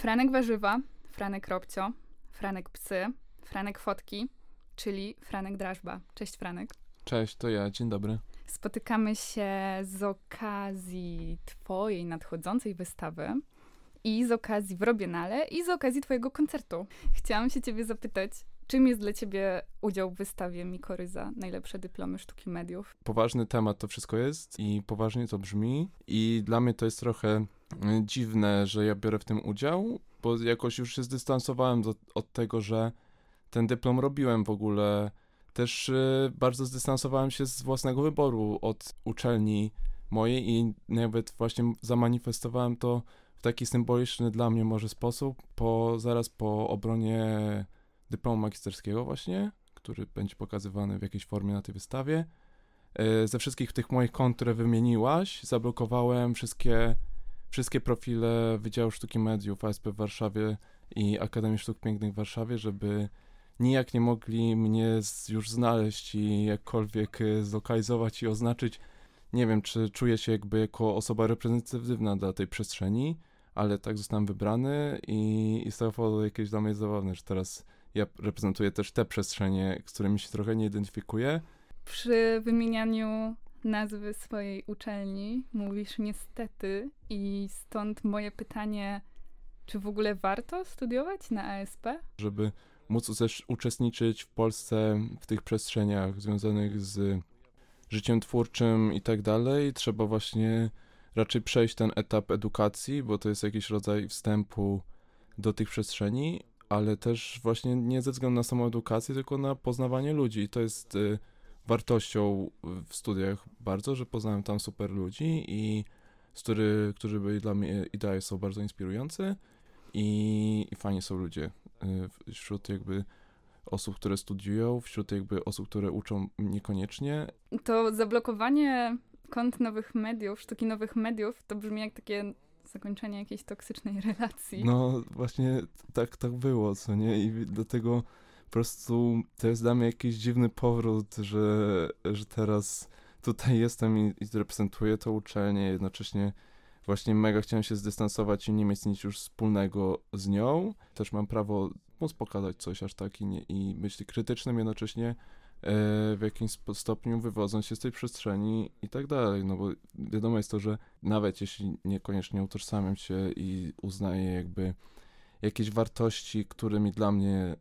Franek Warzywa, Franek Robcio, Franek Psy, Franek Fotki, czyli Franek Drażba. Cześć Franek. Cześć, to ja, dzień dobry. Spotykamy się z okazji Twojej nadchodzącej wystawy i z okazji w Robienale i z okazji Twojego koncertu. Chciałam się Ciebie zapytać, czym jest dla Ciebie udział w wystawie Mikoryza, najlepsze dyplomy sztuki mediów? Poważny temat to wszystko jest i poważnie to brzmi i dla mnie to jest trochę dziwne, że ja biorę w tym udział, bo jakoś już się zdystansowałem do, od tego, że ten dyplom robiłem w ogóle. Też y, bardzo zdystansowałem się z własnego wyboru od uczelni mojej i nawet właśnie zamanifestowałem to w taki symboliczny dla mnie może sposób, po, zaraz po obronie dyplomu magisterskiego właśnie, który będzie pokazywany w jakiejś formie na tej wystawie. Y, ze wszystkich tych moich kont, które wymieniłaś, zablokowałem wszystkie, wszystkie profile Wydziału Sztuki Mediów ASP w Warszawie i Akademii Sztuk Pięknych w Warszawie, żeby nijak nie mogli mnie już znaleźć i jakkolwiek y, zlokalizować i oznaczyć. Nie wiem, czy czuję się jakby jako osoba reprezentatywna dla tej przestrzeni, ale tak zostałem wybrany i, i z tego powodu jakieś dla mnie zabawne, że teraz ja reprezentuję też te przestrzenie, z którymi się trochę nie identyfikuję. Przy wymienianiu nazwy swojej uczelni mówisz niestety i stąd moje pytanie, czy w ogóle warto studiować na ASP? Żeby móc też uczestniczyć w Polsce w tych przestrzeniach związanych z życiem twórczym i tak dalej, trzeba właśnie raczej przejść ten etap edukacji, bo to jest jakiś rodzaj wstępu do tych przestrzeni, ale też właśnie nie ze względu na samą edukację, tylko na poznawanie ludzi. I to jest y, wartością w studiach bardzo, że poznałem tam super ludzi i z który, którzy byli dla mnie i dalej są bardzo inspirujący i, i fajni są ludzie y, wśród jakby osób, które studiują, wśród jakby osób, które uczą niekoniecznie. To zablokowanie kont nowych mediów, sztuki nowych mediów, to brzmi jak takie zakończenie jakiejś toksycznej relacji. No właśnie tak, tak było, co nie? I dlatego po prostu to jest dla mnie jakiś dziwny powrót, że, że teraz tutaj jestem i, i reprezentuję to uczelnię, jednocześnie właśnie mega chciałem się zdystansować i nie mieć nic już wspólnego z nią. Też mam prawo móc pokazać coś aż tak i, nie, i być krytycznym jednocześnie e, w jakimś stopniu wywodząc się z tej przestrzeni i tak dalej, no bo wiadomo jest to, że nawet jeśli niekoniecznie utożsamiam się i uznaję jakby jakieś wartości, którymi dla mnie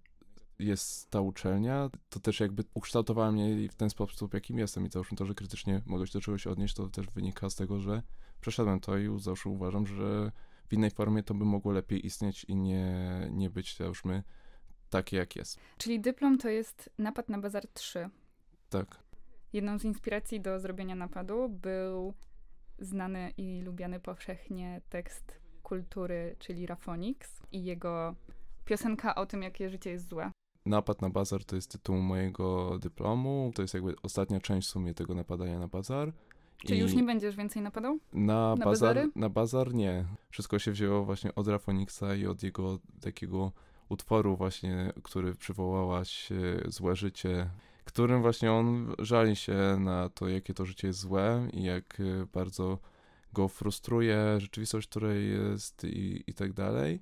jest ta uczelnia, to też jakby ukształtowała mnie w ten sposób, jakim jestem i załóżmy to, że krytycznie mogę się do czegoś odnieść, to też wynika z tego, że przeszedłem to i zawsze uważam, że w innej formie to by mogło lepiej istnieć i nie, nie być, załóżmy, takie jak jest. Czyli dyplom to jest napad na Bazar 3. Tak. Jedną z inspiracji do zrobienia napadu był znany i lubiany powszechnie tekst kultury, czyli Rafonix i jego piosenka o tym, jakie życie jest złe. Napad na bazar to jest tytuł mojego dyplomu. To jest jakby ostatnia część w sumie tego napadania na bazar. Czy I już nie będziesz więcej napadał? Na, na bazar, na bazar nie. Wszystko się wzięło właśnie od Rafoniksa i od jego takiego utworu właśnie, który przywołałaś, Złe Życie, którym właśnie on żali się na to, jakie to życie jest złe i jak e, bardzo go frustruje rzeczywistość, której jest i, i tak dalej.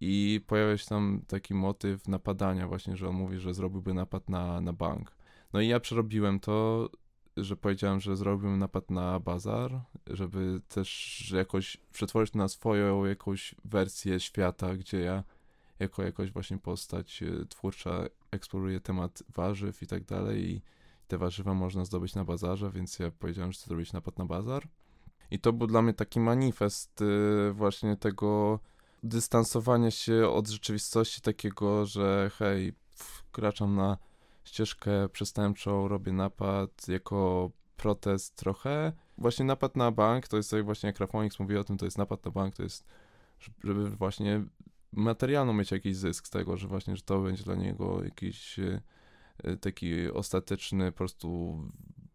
I pojawia się tam taki motyw napadania właśnie, że on mówi, że zrobiłby napad na, na bank. No i ja przerobiłem to, że powiedziałem, że zrobiłbym napad na bazar, żeby też jakoś przetworzyć na swoją jakąś wersję świata, gdzie ja jako jakoś właśnie postać e, twórcza eksploruje temat warzyw i tak dalej i te warzywa można zdobyć na bazarze, więc ja powiedziałem, że chcę zrobić napad na bazar. I to był dla mnie taki manifest e, właśnie tego dystansowania się od rzeczywistości takiego, że hej, wkraczam na ścieżkę przestępczą, robię napad jako protest trochę. Właśnie napad na bank, to jest jak właśnie jak Rafonix mówi o tym, to jest napad na bank, to jest żeby właśnie materialno mieć jakiś zysk z tego, że właśnie, że to będzie dla niego jakiś e, taki ostateczny po prostu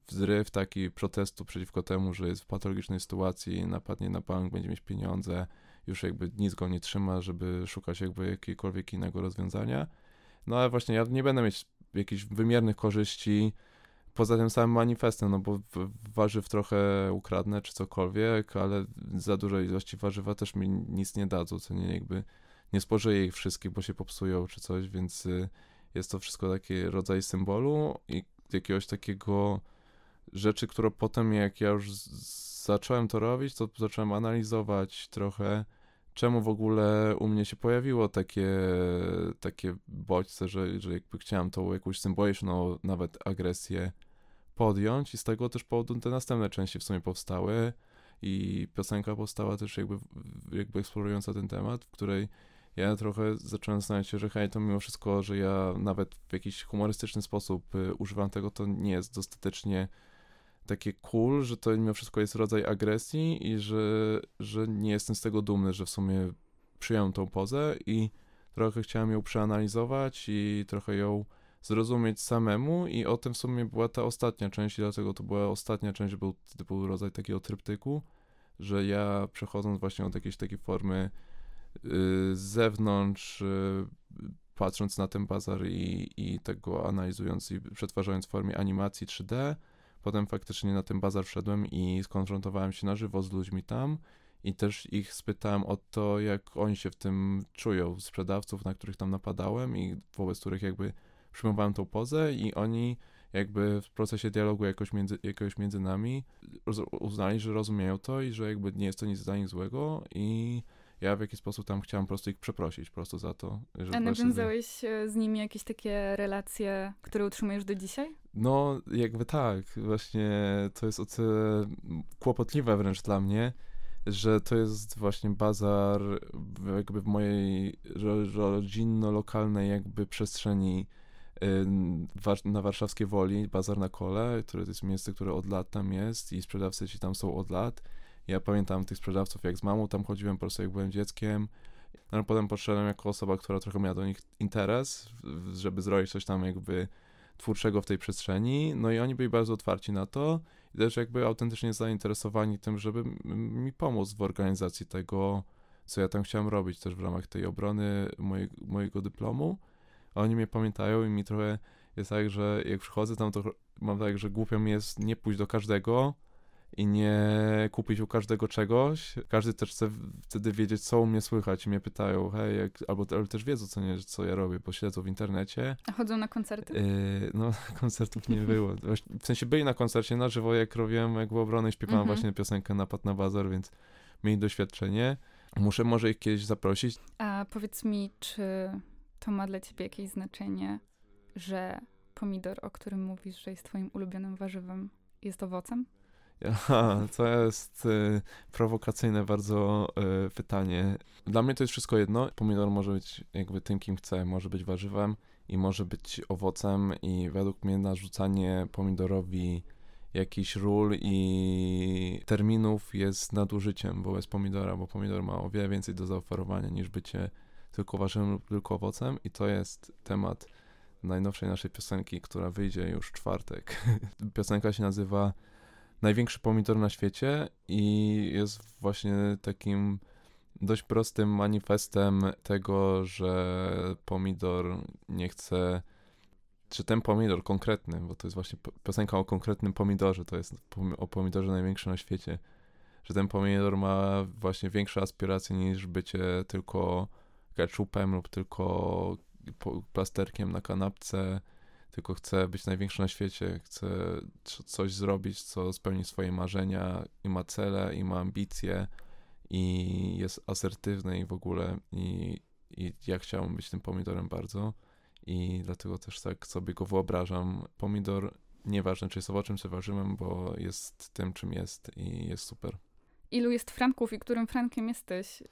wzryw taki protestu przeciwko temu, że jest w patologicznej sytuacji, napadnie na bank, będzie mieć pieniądze, już jakby nic go nie trzyma, żeby szukać jakby jakiegokolwiek innego rozwiązania. No ale właśnie ja nie będę mieć jakichś wymiernych korzyści poza tym samym manifestem, no bo warzyw trochę ukradnę czy cokolwiek, ale za dużej ilości warzywa też mi nic nie dadzą, co nie jakby nie spożyję ich wszystkich, bo się popsują czy coś, więc y, jest to wszystko taki rodzaj symbolu i jakiegoś takiego rzeczy, które potem jak ja już zacząłem to robić, to zacząłem analizować trochę, czemu w ogóle u mnie się pojawiło takie, takie bodźce, że, że jakby chciałem tą jakąś symboliczną nawet agresję podjąć i z tego też powodu te następne części w sumie powstały i piosenka powstała też jakby, jakby eksplorująca ten temat, w której ja trochę zacząłem zastanawiać się, że hej, to mimo wszystko, że ja nawet w jakiś humorystyczny sposób y, używam tego, to nie jest dostatecznie takie cool, że to mimo wszystko jest rodzaj agresji i że, że nie jestem z tego dumny, że w sumie przyjąłem tą pozę i trochę chciałem ją przeanalizować i trochę ją zrozumieć samemu i o tym w sumie była ta ostatnia część i dlatego to była ostatnia część, był, to był rodzaj takiego tryptyku, że ja przechodząc właśnie od jakiejś takiej formy yy, z zewnątrz, yy, patrząc na ten bazar i, i tego analizując i przetwarzając w formie animacji 3D, potem faktycznie na ten bazar wszedłem i skonfrontowałem się na żywo z ludźmi tam i też ich spytałem o to, jak oni się w tym czują, sprzedawców, na których tam napadałem i wobec których jakby przyjmowałem tą pozę i oni jakby w procesie dialogu jakoś między, jakoś między nami uznali, że rozumieją to i że jakby nie jest to nic dla nich złego i ja w jakiś sposób tam chciałem po prostu ich przeprosić po prostu za to. Że A nawiązałeś z nimi jakieś takie relacje, które utrzymujesz do dzisiaj? No, jakby tak. Właśnie to jest o tyle kłopotliwe wręcz dla mnie, że to jest właśnie bazar jakby w mojej rodzinno-lokalnej jakby przestrzeni na warszawskiej Woli, bazar na kole, które to jest miejsce, które od lat tam jest i sprzedawcy ci tam są od lat. Ja pamiętam tych sprzedawców jak z mamą, tam chodziłem po prostu jak byłem dzieckiem. No, potem poszedłem jako osoba, która trochę miała do nich interes, żeby zrobić coś tam jakby twórczego w tej przestrzeni. No i oni byli bardzo otwarci na to i też jakby autentycznie zainteresowani tym, żeby mi pomóc w organizacji tego, co ja tam chciałem robić też w ramach tej obrony mojego, mojego dyplomu. Oni mnie pamiętają i mi trochę jest tak, że jak przychodzę tam, to mam tak, że głupio mi jest nie pójść do każdego i nie kupić u każdego czegoś. Każdy też chce wtedy wiedzieć, co u mnie słychać i mnie pytają, hej, jak, albo ale też wiedzą, co, nie, co ja robię, bo śledzą w internecie. A chodzą na koncerty? Yy, no, koncertów nie było. W sensie byli na koncercie na żywo, jak robiłem jak w obronę i śpiewałem mhm. właśnie piosenkę Napad na bazar, więc mieli doświadczenie. Muszę może ich kiedyś zaprosić. A powiedz mi, czy to ma dla ciebie jakieś znaczenie, że pomidor, o którym mówisz, że jest twoim ulubionym warzywem, jest owocem? To jest y, prowokacyjne bardzo y, pytanie. Dla mnie to jest wszystko jedno. Pomidor może być jakby tym, kim chce. Może być warzywem i może być owocem i według mnie narzucanie pomidorowi jakichś ról i terminów jest nadużyciem wobec pomidora, bo pomidor ma o wiele więcej do zaoferowania niż bycie tylko warzywem lub tylko owocem i to jest temat najnowszej naszej piosenki, która wyjdzie już w czwartek. Piosenka się nazywa Największy pomidor na świecie i jest właśnie takim dość prostym manifestem tego, że pomidor nie chce, czy ten pomidor konkretny, bo to jest właśnie piosenka o konkretnym pomidorze, to jest o pomidorze największym na świecie, że ten pomidor ma właśnie większe aspiracje niż bycie tylko ketchupem lub tylko plasterkiem na kanapce, tylko chce być największy na świecie, chce coś zrobić, co spełni swoje marzenia i ma cele, i ma ambicje, i jest asertywny i w ogóle. I, i ja chciałbym być tym pomidorem bardzo, i dlatego też tak sobie go wyobrażam. Pomidor, nieważne czy jest owocem, czy warzywem, bo jest tym, czym jest i jest super. Ilu jest Franków i którym Frankiem jesteś?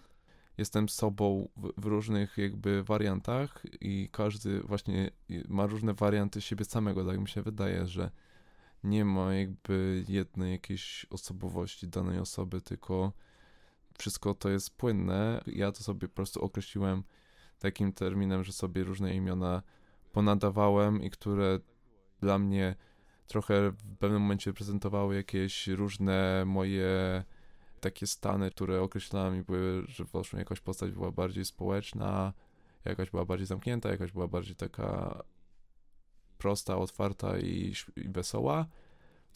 Jestem sobą w, w, różnych jakby wariantach i każdy właśnie ma różne warianty siebie samego, tak mi się wydaje, że nie ma jakby jednej jakiejś osobowości danej osoby, tylko wszystko to jest płynne. Ja to sobie po prostu określiłem takim terminem, że sobie różne imiona ponadawałem i które dla mnie trochę w pewnym momencie prezentowały jakieś różne moje takie stany, które określałem i były, że właśnie jakaś postać była bardziej społeczna, jakaś była bardziej zamknięta, jakaś była bardziej taka prosta, otwarta i, i wesoła.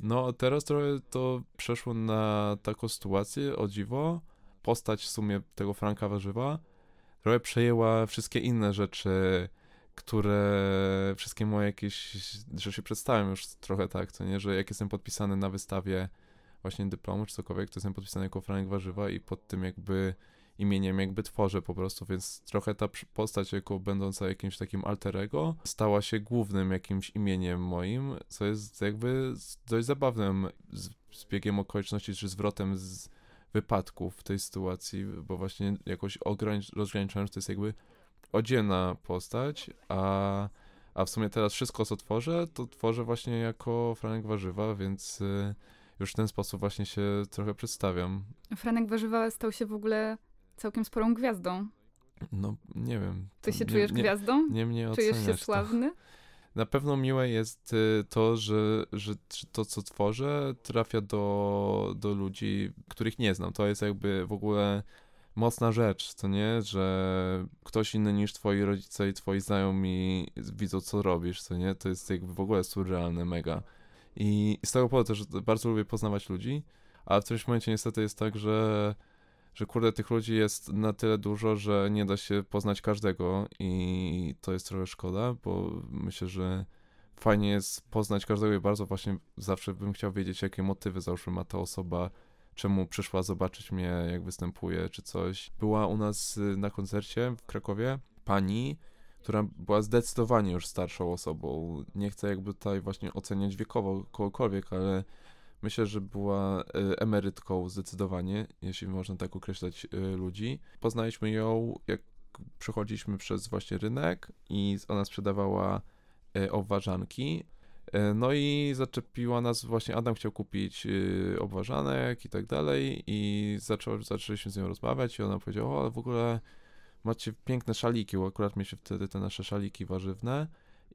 No, teraz trochę to przeszło na taką sytuację, o dziwo. Postać w sumie tego Franka Warzywa trochę przejęła wszystkie inne rzeczy, które wszystkie moje jakieś, że się przedstawiam już trochę tak, co nie, że jak jestem podpisany na wystawie właśnie dyplomu czy cokolwiek, to jestem podpisany jako Franek Warzywa i pod tym jakby imieniem jakby tworzę po prostu, więc trochę ta postać jako będąca jakimś takim alterego stała się głównym jakimś imieniem moim, co jest jakby dość zabawnym zbiegiem okoliczności czy zwrotem z wypadków w tej sytuacji, bo właśnie jakoś rozgraniczałem, że to jest jakby odzielna postać, a, a w sumie teraz wszystko, co tworzę, to tworzę właśnie jako Franek Warzywa, więc y, już w ten sposób właśnie się trochę przedstawiam. Franek Warzywa stał się w ogóle całkiem sporą gwiazdą. No, nie wiem. Ty się nie, czujesz nie, gwiazdą? Nie mnie Czujesz się sławny? To. Na pewno miłe jest y, to, że, że to, co tworzę, trafia do, do ludzi, których nie znam. To jest jakby w ogóle mocna rzecz, to nie? Że ktoś inny niż twoi rodzice i twoi znajomi widzą, co robisz, co nie? To jest jakby w ogóle surrealne, mega. I z tego powodu też bardzo lubię poznawać ludzi, a w którymś momencie niestety jest tak, że że kurde, tych ludzi jest na tyle dużo, że nie da się poznać każdego i to jest trochę szkoda, bo myślę, że fajnie jest poznać każdego i bardzo właśnie zawsze bym chciał wiedzieć, jakie motywy załóżmy ma ta osoba, czemu przyszła zobaczyć mnie, jak występuję, czy coś. Była u nas y, na koncercie w Krakowie pani, która była zdecydowanie już starszą osobą. Nie chcę jakby tutaj właśnie oceniać wiekowo kogokolwiek, ale myślę, że była y, emerytką zdecydowanie, jeśli można tak określać y, ludzi. Poznaliśmy ją, jak przechodziliśmy przez właśnie rynek i ona sprzedawała obwarzanki E, no i zaczepiła nas, właśnie Adam chciał kupić obważanek i tak dalej i zaczą, zaczęliśmy z nią rozmawiać i ona powiedziała, o w ogóle macie piękne szaliki, bo akurat mieliśmy wtedy te nasze szaliki warzywne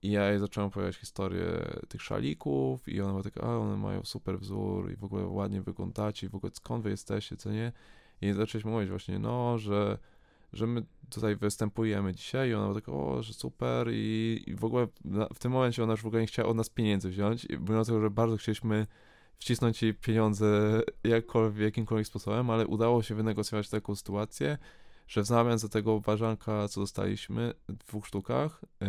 i ja jej zacząłem opowiadać historię tych szalików i ona była taka, a one mają super wzór i w ogóle ładnie wyglądacie i w ogóle skąd wy jesteście, co nie? I zaczęliśmy mówić właśnie, no, że że my tutaj występujemy dzisiaj i ona była taka, o, że super i, i w ogóle w tym momencie ona już w ogóle nie chciała od nas pieniędzy wziąć, mimo tego, że bardzo chcieliśmy wcisnąć jej pieniądze jakkolwiek, jakimkolwiek sposobem, ale udało się wynegocjować taką sytuację, że w zamian za tego ważanka, co dostaliśmy w dwóch sztukach, yy,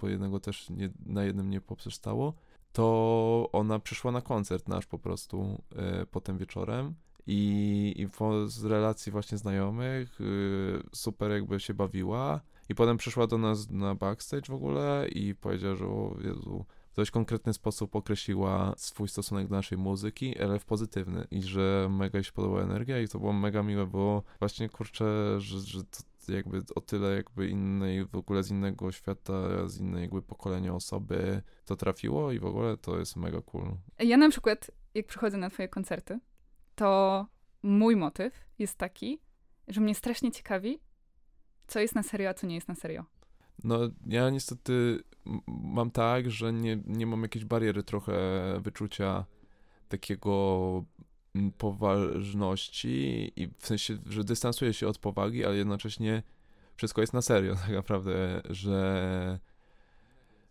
bo jednego też nie, na jednym nie poprzestało, to ona przyszła na koncert nasz po prostu yy, potem wieczorem. I, i po, z relacji właśnie znajomych yy, super jakby się bawiła. I potem przyszła do nas na backstage w ogóle i powiedziała, że o Jezu, dość konkretny sposób określiła swój stosunek do naszej muzyki, ale w pozytywny i że mega jej się podobała energia i to było mega miłe, bo właśnie kurczę, że, że to jakby o tyle jakby innej, w ogóle z innego świata, z innej jakby pokolenia osoby to trafiło i w ogóle to jest mega cool. Ja na przykład, jak przychodzę na twoje koncerty, to mój motyw jest taki, że mnie strasznie ciekawi, co jest na serio, a co nie jest na serio. No, ja niestety mam tak, że nie, nie mam jakiejś bariery trochę wyczucia takiego poważności i w sensie, że dystansuję się od powagi, ale jednocześnie wszystko jest na serio tak naprawdę, że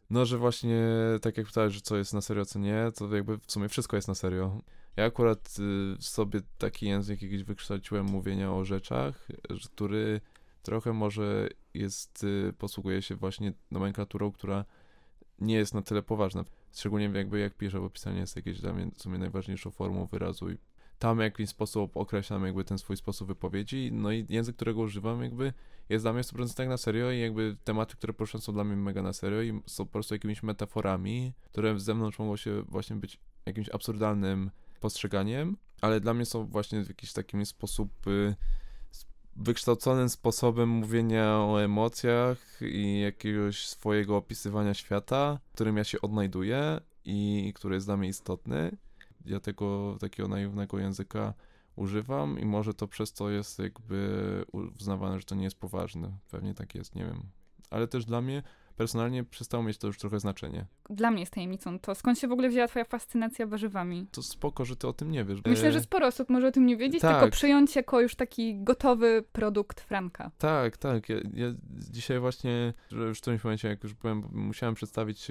no, że właśnie tak jak pytałeś, że co jest na serio, co nie, to jakby w sumie wszystko jest na serio. Ja akurat y, sobie taki język jakiś wykształciłem mówienia o rzeczach, który trochę może jest, y, posługuje się właśnie nomenklaturą, która nie jest na tyle poważna. Szczególnie jakby jak piszę, bo pisanie jest jakieś dla mnie w sumie najważniejszą formą wyrazu i tam w jakiś sposób określam jakby ten swój sposób wypowiedzi, no i język, którego używam jakby jest dla mnie 100% tak na serio i jakby tematy, które poruszam są dla mnie mega na serio i są po prostu jakimiś metaforami, które z zewnątrz mogą się właśnie być jakimś absurdalnym postrzeganiem, ale dla mnie są właśnie w jakiś taki sposób y, wykształconym sposobem mówienia o emocjach i jakiegoś swojego opisywania świata, w którym ja się odnajduję i który jest dla mnie istotny. Ja tego takiego naiwnego języka używam i może to przez to jest jakby uznawane, że to nie jest poważne. Pewnie tak jest, nie wiem. Ale też dla mnie personalnie przestało mieć to już trochę znaczenie. Dla mnie jest tajemnicą to, skąd się w ogóle wzięła twoja fascynacja warzywami. To spoko, że ty o tym nie wiesz. Myślę, że sporo osób może o tym nie wiedzieć, tak. tylko przyjąć jako już taki gotowy produkt Franka. Tak, tak. Ja, ja dzisiaj właśnie, w którymś momencie, jak już byłem, musiałem przedstawić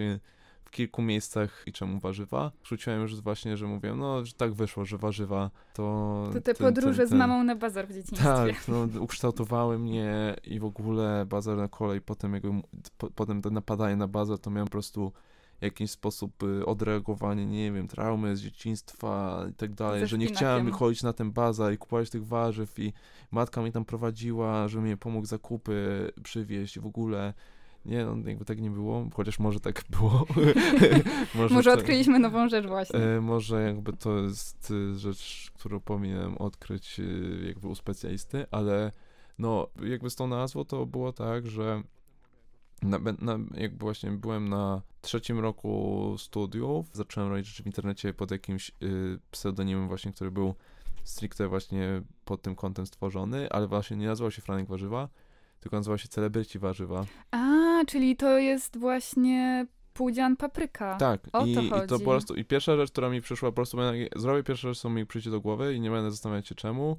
w kilku miejscach i czemu warzywa. Rzuciłem już właśnie, że mówię, no, że tak wyszło, że warzywa to... To te ten, podróże ten, ten, z mamą na bazar w dzieciństwie. Tak, no, ukształtowały mnie i w ogóle bazar na kolej, potem jakby, po, potem to napadanie na bazar, to miałem po prostu jakiś sposób y, odreagowanie, nie wiem, traumy z dzieciństwa i tak dalej, że nie chciałem wychodzić na ten bazar i kupować tych warzyw i matka mi tam prowadziła, żeby mnie pomógł zakupy przywieźć w ogóle nie, no jakby tak nie było, chociaż może tak było. może, może odkryliśmy nową rzecz właśnie. E, może jakby to jest y, rzecz, którą powinienem odkryć y, jakby u specjalisty, ale no jakby z tą nazwą to było tak, że na, na, jakby właśnie byłem na trzecim roku studiów, zacząłem robić rzeczy w internecie pod jakimś y, pseudonimem właśnie, który był stricte właśnie pod tym kątem stworzony, ale właśnie nie nazywał się Franek Warzywa, tylko nazywał się Celebryci Warzywa. A, czyli to jest właśnie Pudzian Papryka. Tak, o i, to chodzi. i to po prostu, i pierwsza rzecz, która mi przyszła, po prostu zrobię pierwszą rzecz, co mi przyjdzie do głowy i nie będę zastanawiać się czemu.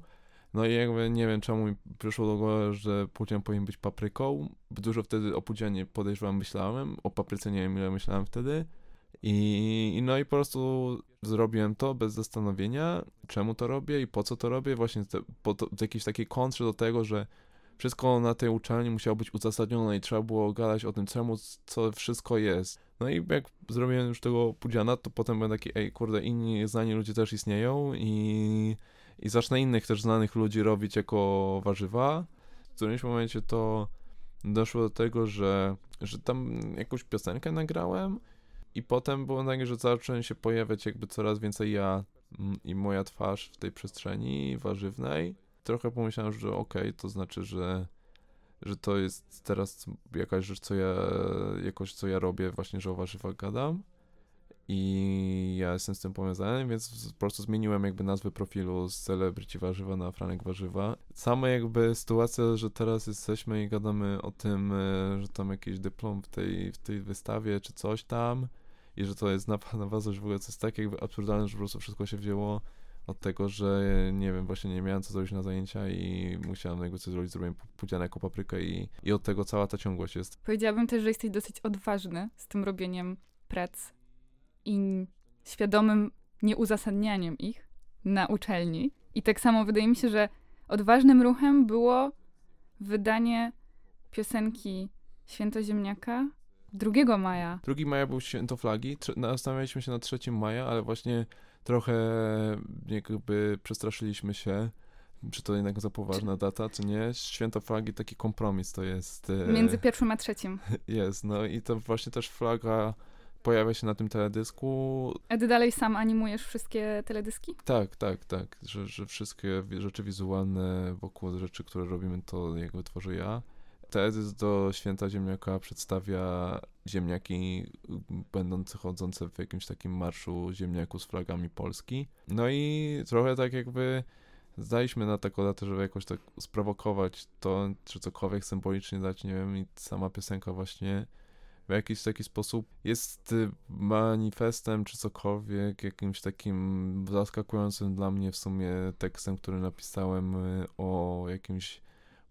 No i jakby nie wiem, czemu mi przyszło do głowy, że pudzian powinien być papryką. Dużo wtedy o pudzianie podejrzewam myślałem, o papryce nie wiem ile myślałem wtedy. I, I no i po prostu zrobiłem to bez zastanowienia, czemu to robię i po co to robię, właśnie te, po to, jakiejś takiej kontrze do tego, że wszystko na tej uczelni musiało być uzasadnione i trzeba było gadać o tym, czemu, co wszystko jest. No i jak zrobiłem już tego pudziana, to potem byłem taki, ej, kurde, inni znani ludzie też istnieją i, i zacznę innych też znanych ludzi robić jako warzywa. W którymś momencie to doszło do tego, że, że tam jakąś piosenkę nagrałem i potem było tak, że zacząłem się pojawiać jakby coraz więcej ja mm, i moja twarz w tej przestrzeni warzywnej trochę pomyślałem, że okej, okay, to znaczy, że, że to jest teraz jakaś rzecz, co ja, jakoś co ja robię, właśnie, że o warzywach gadam i ja jestem z tym powiązany, więc po prostu zmieniłem jakby nazwę profilu z Celebrity Warzywa na Franek Warzywa. Sama jakby sytuacja, że teraz jesteśmy i gadamy o tym, e, że tam jakiś dyplom w tej, w tej wystawie, czy coś tam i że to jest napad na was, że w ogóle to jest tak jakby absurdalne, że po prostu wszystko się wzięło od tego, że nie wiem, właśnie nie miałem co zrobić na zajęcia i musiałem jakby coś zrobić, zrobiłem pudzianę jako paprykę i, i od tego cała ta ciągłość jest. Powiedziałabym też, że jesteś dosyć odważny z tym robieniem prac i świadomym nieuzasadnianiem ich na uczelni. I tak samo wydaje mi się, że odważnym ruchem było wydanie piosenki Świętoziemniaka 2 maja. 2 maja był święto flagi. Nastanawialiśmy się na 3 maja, ale właśnie trochę jakby przestraszyliśmy się, czy to jednak za poważna data, czy nie. Święto flagi, taki kompromis to jest. E, Między pierwszym a trzecim. Jest, no i to właśnie też flaga pojawia się na tym teledysku. A ty dalej sam animujesz wszystkie teledyski? Tak, tak, tak, że, że wszystkie rzeczy wizualne wokół rzeczy, które robimy, to jakby tworzę ja. Teledysk do Święta Ziemniaka przedstawia ziemniaki będące chodzące w jakimś takim marszu ziemniaku z flagami Polski. No i trochę tak jakby zdaliśmy na taką datę, żeby jakoś tak sprowokować to, czy cokolwiek symbolicznie dać, nie wiem, i sama piosenka właśnie w jakiś taki sposób jest manifestem, czy cokolwiek, jakimś takim zaskakującym dla mnie w sumie tekstem, który napisałem y, o jakimś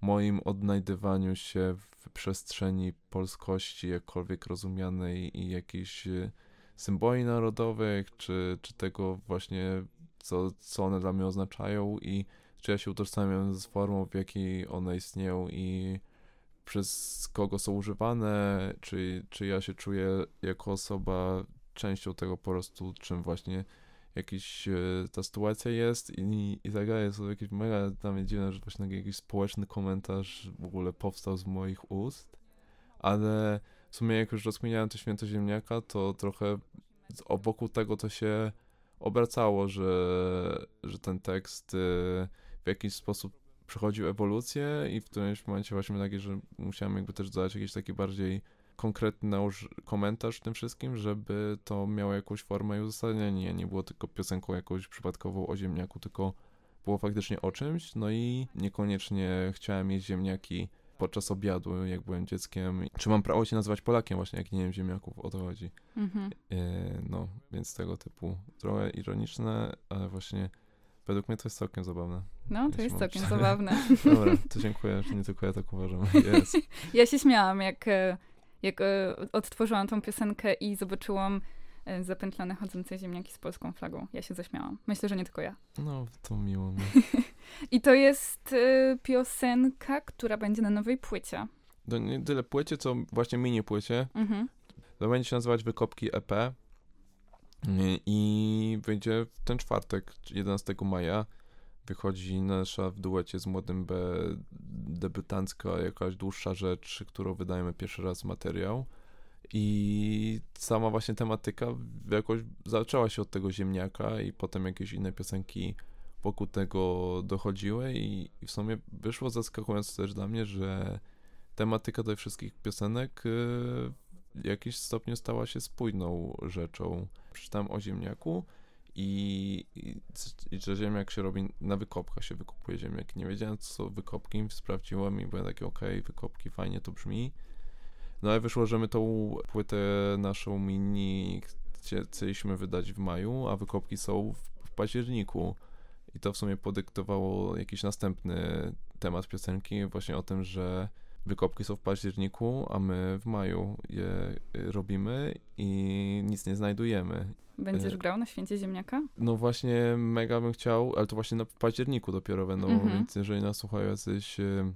moim odnajdywaniu się w przestrzeni polskości, jakkolwiek rozumianej i jakichś e, symboli narodowych, czy, czy tego właśnie, co, co one dla mnie oznaczają i czy ja się utożsamiam z formą, w jakiej one istnieją i przez kogo są używane, czy, czy ja się czuję jako osoba częścią tego po prostu, czym właśnie jakiś, e, ta sytuacja jest i, i tak dalej. Są jakieś mega dla mnie dziwne, że właśnie jakiś społeczny komentarz w ogóle powstał z moich ust, ale w sumie jak już rozkminiałem to święto ziemniaka, to trochę wokół tego to się obracało, że, że ten tekst e, w jakiś sposób przechodził ewolucję i w którymś momencie właśnie takie, że musiałem jakby też dodać jakiś taki bardziej konkretny komentarz w tym wszystkim, żeby to miało jakąś formę i uzasadnienie. Nie było tylko piosenką jakąś przypadkową o ziemniaku, tylko było faktycznie o czymś. No i niekoniecznie chciałem jeść ziemniaki podczas obiadu, jak byłem dzieckiem. Czy mam prawo się nazywać Polakiem właśnie, jak nie wiem ziemniaków, o to chodzi. Mhm. E, no, więc tego typu trochę ironiczne, ale właśnie według mnie to jest całkiem zabawne. No, to jest całkiem zabawne. Dobra, to dziękuję, że nie tylko ja tak uważam. Yes. ja się śmiałam, jak e, Jak e, odtworzyłam tą piosenkę i zobaczyłam e, zapętlone chodzące ziemniaki z polską flagą. Ja się zaśmiałam. Myślę, że nie tylko ja. No, to miło mi. I to jest e, piosenka, która będzie na nowej płycie. To nie tyle płycie, co właśnie mini płycie. Mhm. To będzie się nazywać Wykopki EP. I wyjdzie w ten czwartek, 11 maja. Wychodzi nasza w duecie z Młodym B debiutancka jakaś dłuższa rzecz, którą wydajemy pierwszy raz materiał. I sama właśnie tematyka jakoś zaczęła się od tego ziemniaka i potem jakieś inne piosenki wokół tego dochodziły i, i w sumie wyszło zaskakująco też dla mnie, że tematyka tych wszystkich piosenek y, w jakimś stopniu stała się spójną rzeczą. Przeczytałem o ziemniaku i, i, że ziemniak się robi, na wykopkach się wykopuje ziemniak. Nie wiedziałem co są wykopki, sprawdziłem i byłem taki okej, okay, wykopki, fajnie to brzmi. No i wyszło, że my tą płytę naszą mini chcieliśmy wydać w maju, a wykopki są w, w październiku. I to w sumie podyktowało jakiś następny temat piosenki, właśnie o tym, że wykopki są w październiku, a my w maju je robimy i nic nie znajdujemy. Będziesz grał na święcie ziemniaka? No właśnie, mega bym chciał, ale to właśnie na, w październiku dopiero będą, mhm. więc jeżeli nas słuchają jacyś e,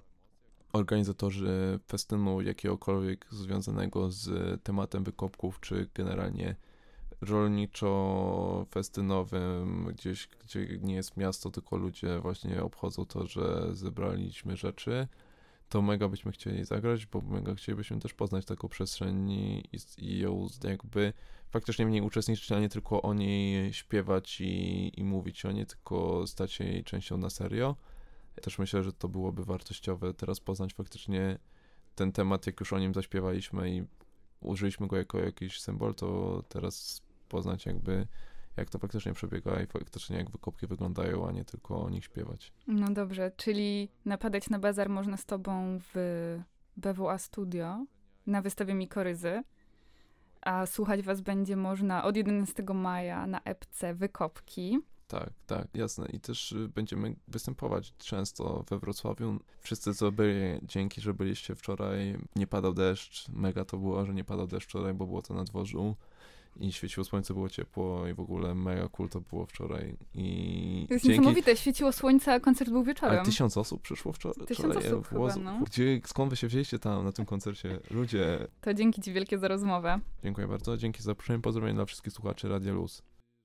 organizatorzy festynu jakiegokolwiek związanego z tematem wykopków, czy generalnie rolniczo-festynowym, gdzieś, gdzie nie jest miasto, tylko ludzie właśnie obchodzą to, że zebraliśmy rzeczy, to mega byśmy chcieli zagrać, bo mega chcielibyśmy też poznać taką przestrzeń i, i ją jakby faktycznie w niej uczestniczyć, a nie tylko o niej śpiewać i, i mówić o niej, tylko stać się jej częścią na serio. Też myślę, że to byłoby wartościowe teraz poznać faktycznie ten temat, jak już o nim zaśpiewaliśmy i użyliśmy go jako jakiś symbol, to teraz poznać jakby jak to faktycznie przebiega i faktycznie jak wykopki wyglądają, a nie tylko o nich śpiewać. No dobrze, czyli napadać na bazar można z tobą w BWA Studio na wystawie Mikoryzy, a słuchać was będzie można od 11 maja na epce Wykopki. Tak, tak, jasne. I też y, będziemy występować często we Wrocławiu. Wszyscy, co byli, dzięki, że byliście wczoraj, nie padał deszcz. Mega to było, że nie padał deszcz wczoraj, bo było to na dworzu i świeciło słońce, było ciepło i w ogóle mega cool to było wczoraj. I to jest dzięki... niesamowite, świeciło słońce, a koncert był wieczorem. Ale tysiąc osób przyszło wczoraj. Tysiąc osób było, chyba, no. Gdzie, skąd wy się wzięliście tam na tym koncercie? Ludzie. To dzięki ci wielkie za rozmowę. Dziękuję bardzo, dzięki za zaproszenie, pozdrowienia dla wszystkich słuchaczy Radia Luz.